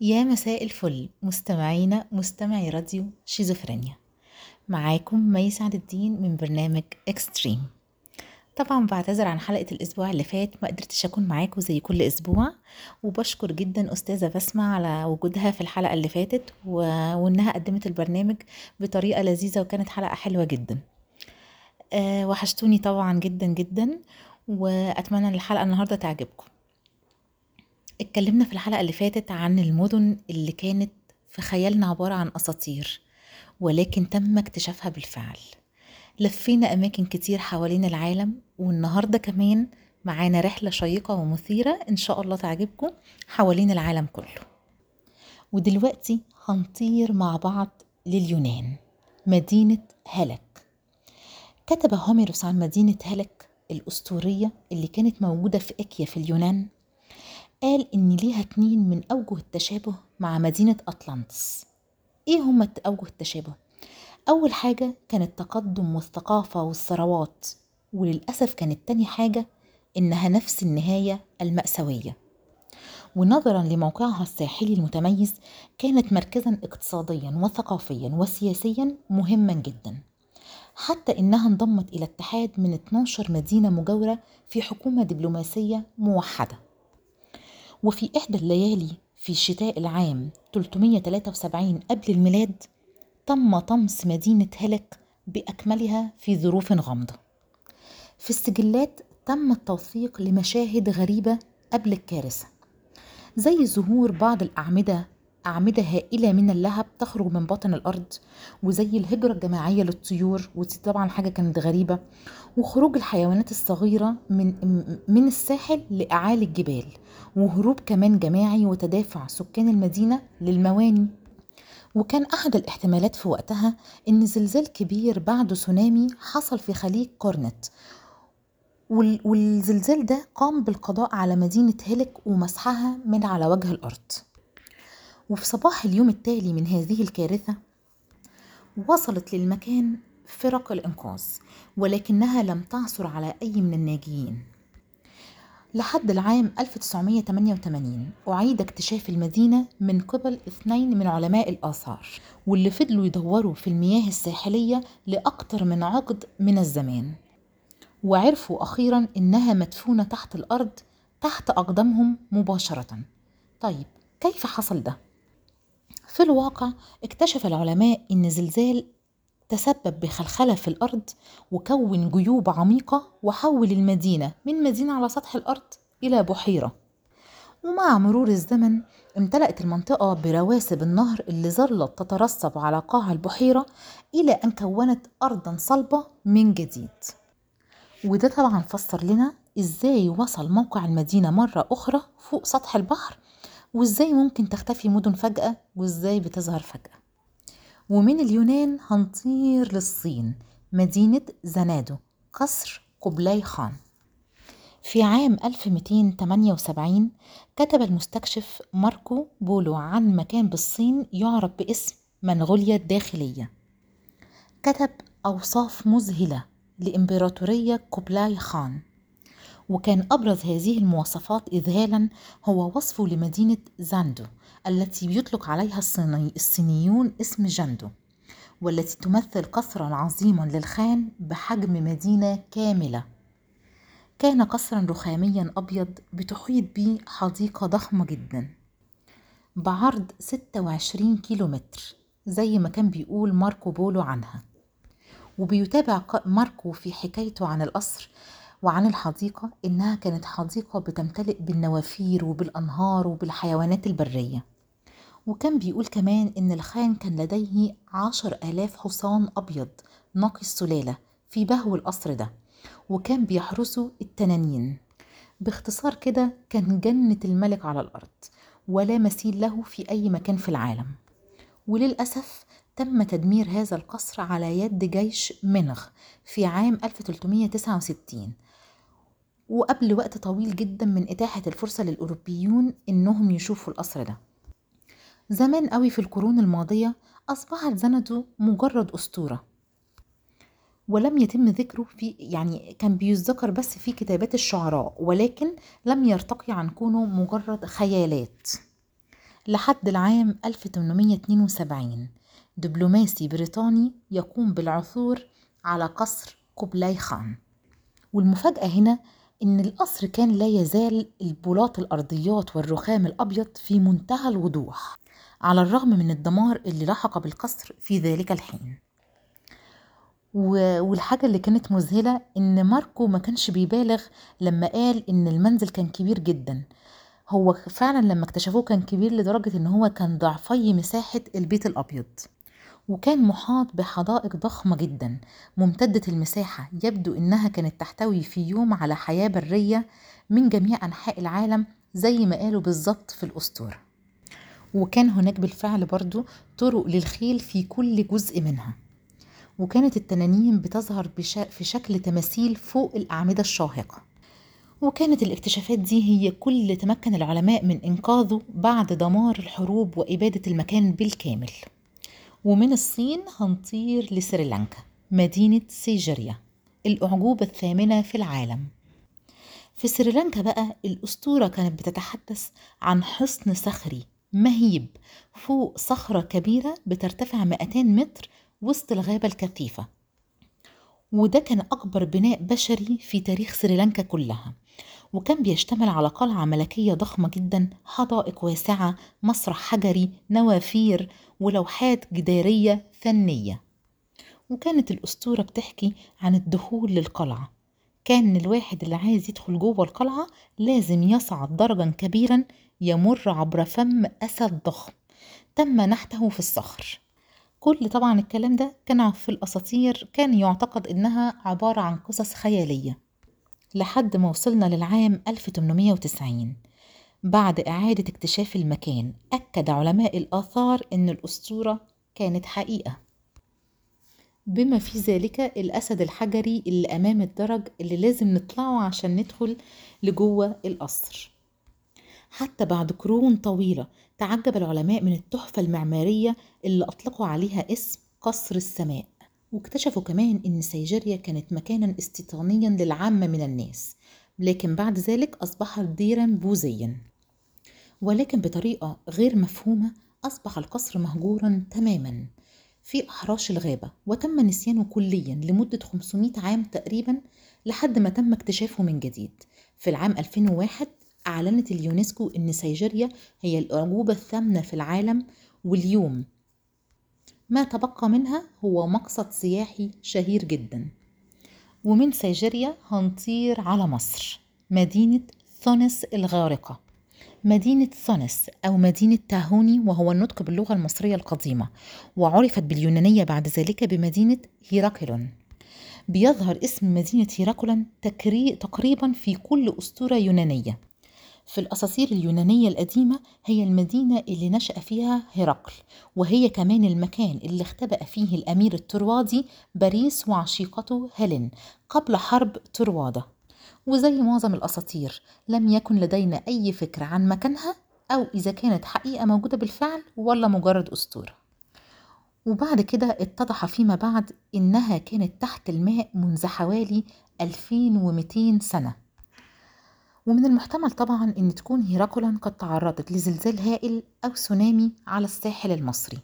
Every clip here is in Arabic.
يا مساء الفل مستمعينا مستمعي راديو شيزوفرينيا. معاكم مي سعد الدين من برنامج Extreme طبعا بعتذر عن حلقة الأسبوع اللي فات ما قدرتش أكون معاكم زي كل أسبوع وبشكر جدا أستاذة بسمة على وجودها في الحلقة اللي فاتت و... وإنها قدمت البرنامج بطريقة لذيذة وكانت حلقة حلوة جدا. أه وحشتوني طبعا جدا جدا وأتمنى إن الحلقة النهاردة تعجبكم. اتكلمنا في الحلقة اللي فاتت عن المدن اللي كانت في خيالنا عبارة عن أساطير ولكن تم اكتشافها بالفعل. لفينا أماكن كتير حوالين العالم والنهاردة كمان معانا رحلة شيقة ومثيرة إن شاء الله تعجبكم حوالين العالم كله. ودلوقتي هنطير مع بعض لليونان مدينة هلك. كتب هوميروس عن مدينة هلك الأسطورية اللي كانت موجودة في إكيا في اليونان قال إن ليها اتنين من أوجه التشابه مع مدينة أطلانتس. إيه هما أوجه التشابه؟ أول حاجة كان التقدم والثقافة والثروات وللأسف كانت تاني حاجة إنها نفس النهاية المأساوية. ونظرا لموقعها الساحلي المتميز كانت مركزا اقتصاديا وثقافيا وسياسيا مهما جدا. حتى إنها انضمت إلى اتحاد من 12 مدينة مجاورة في حكومة دبلوماسية موحدة. وفي إحدى الليالي في شتاء العام 373 قبل الميلاد تم طمس مدينة هلك بأكملها في ظروف غامضة. في السجلات تم التوثيق لمشاهد غريبة قبل الكارثة زي ظهور بعض الأعمدة أعمدة هائلة من اللهب تخرج من باطن الأرض وزي الهجرة الجماعية للطيور ودي طبعا حاجة كانت غريبة وخروج الحيوانات الصغيرة من من الساحل لأعالي الجبال وهروب كمان جماعي وتدافع سكان المدينة للمواني. وكان أحد الاحتمالات في وقتها إن زلزال كبير بعد تسونامي حصل في خليج كورنت. والزلزال ده قام بالقضاء على مدينة هلك ومسحها من على وجه الأرض. وفي صباح اليوم التالي من هذه الكارثة وصلت للمكان فرق الإنقاذ ولكنها لم تعثر على أي من الناجين لحد العام 1988 أعيد اكتشاف المدينة من قبل اثنين من علماء الآثار واللي فضلوا يدوروا في المياه الساحلية لأكثر من عقد من الزمان. وعرفوا أخيرا إنها مدفونة تحت الأرض تحت أقدامهم مباشرة. طيب كيف حصل ده؟ في الواقع اكتشف العلماء إن زلزال تسبب بخلخلة في الأرض وكون جيوب عميقة وحول المدينة من مدينة على سطح الأرض إلى بحيرة. ومع مرور الزمن امتلأت المنطقة برواسب النهر اللي ظلت تترسب على قاع البحيرة إلى أن كونت أرضا صلبة من جديد. وده طبعا فسر لنا إزاي وصل موقع المدينة مرة أخرى فوق سطح البحر وإزاي ممكن تختفي مدن فجأة وإزاي بتظهر فجأة؟ ومن اليونان هنطير للصين مدينة زنادو قصر قبلاي خان. في عام 1278 كتب المستكشف ماركو بولو عن مكان بالصين يعرف باسم منغوليا الداخلية. كتب أوصاف مذهلة لإمبراطورية قبلاي خان. وكان أبرز هذه المواصفات إذهالا هو وصفه لمدينة زاندو التي بيطلق عليها الصيني الصينيون اسم جندو والتي تمثل قصرا عظيما للخان بحجم مدينة كاملة. كان قصرا رخاميا أبيض بتحيط به حديقة ضخمة جدا بعرض 26 كيلومتر زي ما كان بيقول ماركو بولو عنها. وبيتابع ماركو في حكايته عن القصر وعن الحديقة إنها كانت حديقة بتمتلئ بالنوافير وبالأنهار وبالحيوانات البرية. وكان بيقول كمان إن الخان كان لديه عشر آلاف حصان أبيض نقي السلالة في بهو القصر ده وكان بيحرسوا التنانين. باختصار كده كان جنة الملك على الأرض ولا مثيل له في أي مكان في العالم. وللأسف تم تدمير هذا القصر على يد جيش منغ في عام 1369 وقبل وقت طويل جدا من إتاحة الفرصة للأوروبيون إنهم يشوفوا القصر ده. زمان قوي في القرون الماضية أصبحت زندو مجرد أسطورة. ولم يتم ذكره في يعني كان بيذكر بس في كتابات الشعراء ولكن لم يرتقي عن كونه مجرد خيالات. لحد العام 1872 دبلوماسي بريطاني يقوم بالعثور على قصر قبلاي خان. والمفاجأة هنا إن القصر كان لا يزال البلاط الأرضيات والرخام الأبيض في منتهى الوضوح على الرغم من الدمار اللي لحق بالقصر في ذلك الحين. والحاجة اللي كانت مذهلة إن ماركو ما كانش بيبالغ لما قال إن المنزل كان كبير جدا. هو فعلا لما اكتشفوه كان كبير لدرجة إن هو كان ضعفي مساحة البيت الأبيض. وكان محاط بحدائق ضخمة جدا ممتدة المساحة يبدو إنها كانت تحتوي في يوم على حياة برية من جميع أنحاء العالم زي ما قالوا بالظبط في الأسطورة. وكان هناك بالفعل برضو طرق للخيل في كل جزء منها. وكانت التنانين بتظهر. في شكل تماثيل فوق الأعمدة الشاهقة. وكانت الاكتشافات دي هي كل تمكن العلماء من إنقاذه بعد دمار الحروب وإبادة المكان بالكامل. ومن الصين هنطير لسريلانكا مدينة سيجريا الأعجوبة الثامنة في العالم. في سريلانكا بقى الأسطورة كانت بتتحدث عن حصن صخري مهيب فوق صخرة كبيرة بترتفع 200 متر وسط الغابة الكثيفة. وده كان أكبر بناء بشري في تاريخ سريلانكا كلها. وكان بيشتمل على قلعة ملكية ضخمة جدا حدائق واسعة مسرح حجري نوافير ولوحات جدارية فنية. وكانت الأسطورة بتحكي عن الدخول للقلعة. كان الواحد اللي عايز يدخل جوه القلعة لازم يصعد درجا كبيرا يمر عبر فم أسد ضخم. تم نحته في الصخر. كل طبعا الكلام ده كان في الأساطير كان يعتقد إنها عبارة عن قصص خيالية. لحد ما وصلنا للعام 1890 بعد إعادة اكتشاف المكان أكد علماء الآثار إن الأسطورة كانت حقيقة. بما في ذلك الأسد الحجري اللي أمام الدرج اللي لازم نطلعه عشان ندخل لجوه القصر. حتى بعد قرون طويلة تعجب العلماء من التحفة المعمارية اللي أطلقوا عليها اسم قصر السماء. واكتشفوا كمان إن سيجيريا كانت مكانا استيطانيا للعامة من الناس لكن بعد ذلك أصبحت ديرا بوذيا. ولكن بطريقة غير مفهومة أصبح القصر مهجورا تماما في أحراش الغابة وتم نسيانه كليا لمدة 500 عام تقريبا لحد ما تم اكتشافه من جديد. في العام 2001 أعلنت اليونسكو إن سيجيريا هي الأعجوبة الثامنة في العالم واليوم ما تبقى منها هو مقصد سياحي شهير جدا. ومن سيجيريا هنطير على مصر مدينة ثونس الغارقة. مدينة ثونس أو مدينة تاهوني وهو النطق باللغة المصرية القديمة وعرفت باليونانية بعد ذلك بمدينة هيراكلون. بيظهر اسم مدينة هيراكلون تقريبا في كل أسطورة يونانية. في الأساطير اليونانية القديمة هي المدينة اللي نشأ فيها هرقل وهي كمان المكان اللي اختبأ فيه الأمير التروادي باريس وعشيقته هيلين قبل حرب تروادة. وزي معظم الأساطير لم يكن لدينا أي فكرة عن مكانها أو إذا كانت حقيقة موجودة بالفعل ولا مجرد أسطورة. وبعد كده اتضح فيما بعد إنها كانت تحت الماء منذ حوالي 2200 سنة. ومن المحتمل طبعا إن تكون هيراكلون قد تعرضت لزلزال هائل أو تسونامي على الساحل المصري.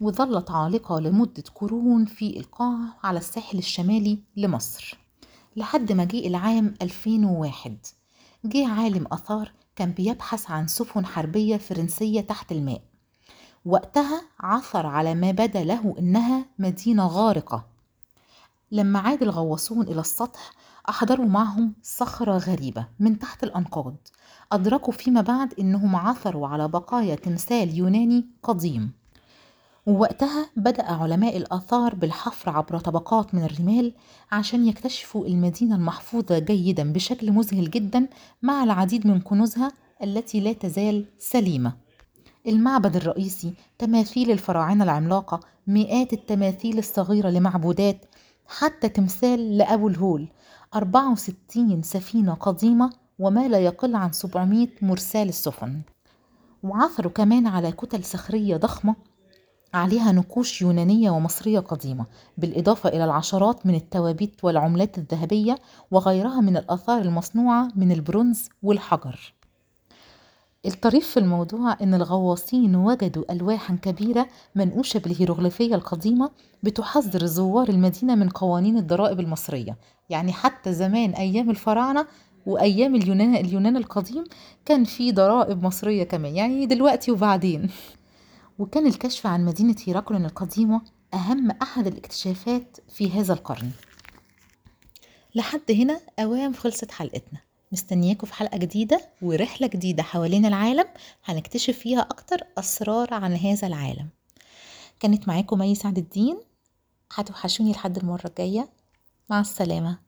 وظلت عالقة لمدة قرون في إلقاع على الساحل الشمالي لمصر. لحد ما جه العام 2001 جه عالم آثار كان بيبحث عن سفن حربية فرنسية تحت الماء. وقتها عثر على ما بدا له إنها مدينة غارقة. لما عاد الغواصون إلى السطح أحضروا معهم صخرة غريبة من تحت الأنقاض. أدركوا فيما بعد إنهم عثروا على بقايا تمثال يوناني قديم. ووقتها بدأ علماء الآثار بالحفر عبر طبقات من الرمال عشان يكتشفوا المدينة المحفوظة جيدا بشكل مذهل جدا مع العديد من كنوزها التي لا تزال سليمة. المعبد الرئيسي تماثيل الفراعنة العملاقة مئات التماثيل الصغيرة لمعبودات حتى تمثال لأبو الهول. 64 سفينة قديمة وما لا يقل عن 700 مرسال السفن. وعثروا كمان على كتل صخرية ضخمة عليها نقوش يونانية ومصرية قديمة بالإضافة إلى العشرات من التوابيت والعملات الذهبية وغيرها من الآثار المصنوعة من البرونز والحجر. الطريف في الموضوع إن الغواصين وجدوا ألواحا كبيرة منقوشة بالهيروغليفية القديمة بتحذر زوار المدينة من قوانين الضرائب المصرية. يعني حتى زمان أيام الفراعنة وأيام اليونان, اليونان القديم كان في ضرائب مصرية كمان يعني دلوقتي وبعدين. وكان الكشف عن مدينة هيراكلون القديمة أهم أحد الاكتشافات في هذا القرن. لحد هنا أوام خلصت حلقتنا. مستنياكم في حلقة جديدة ورحلة جديدة حوالين العالم هنكتشف فيها أكتر أسرار عن هذا العالم. كانت معاكم مي سعد الدين. هتوحشوني لحد المرة الجاية. مع السلامة.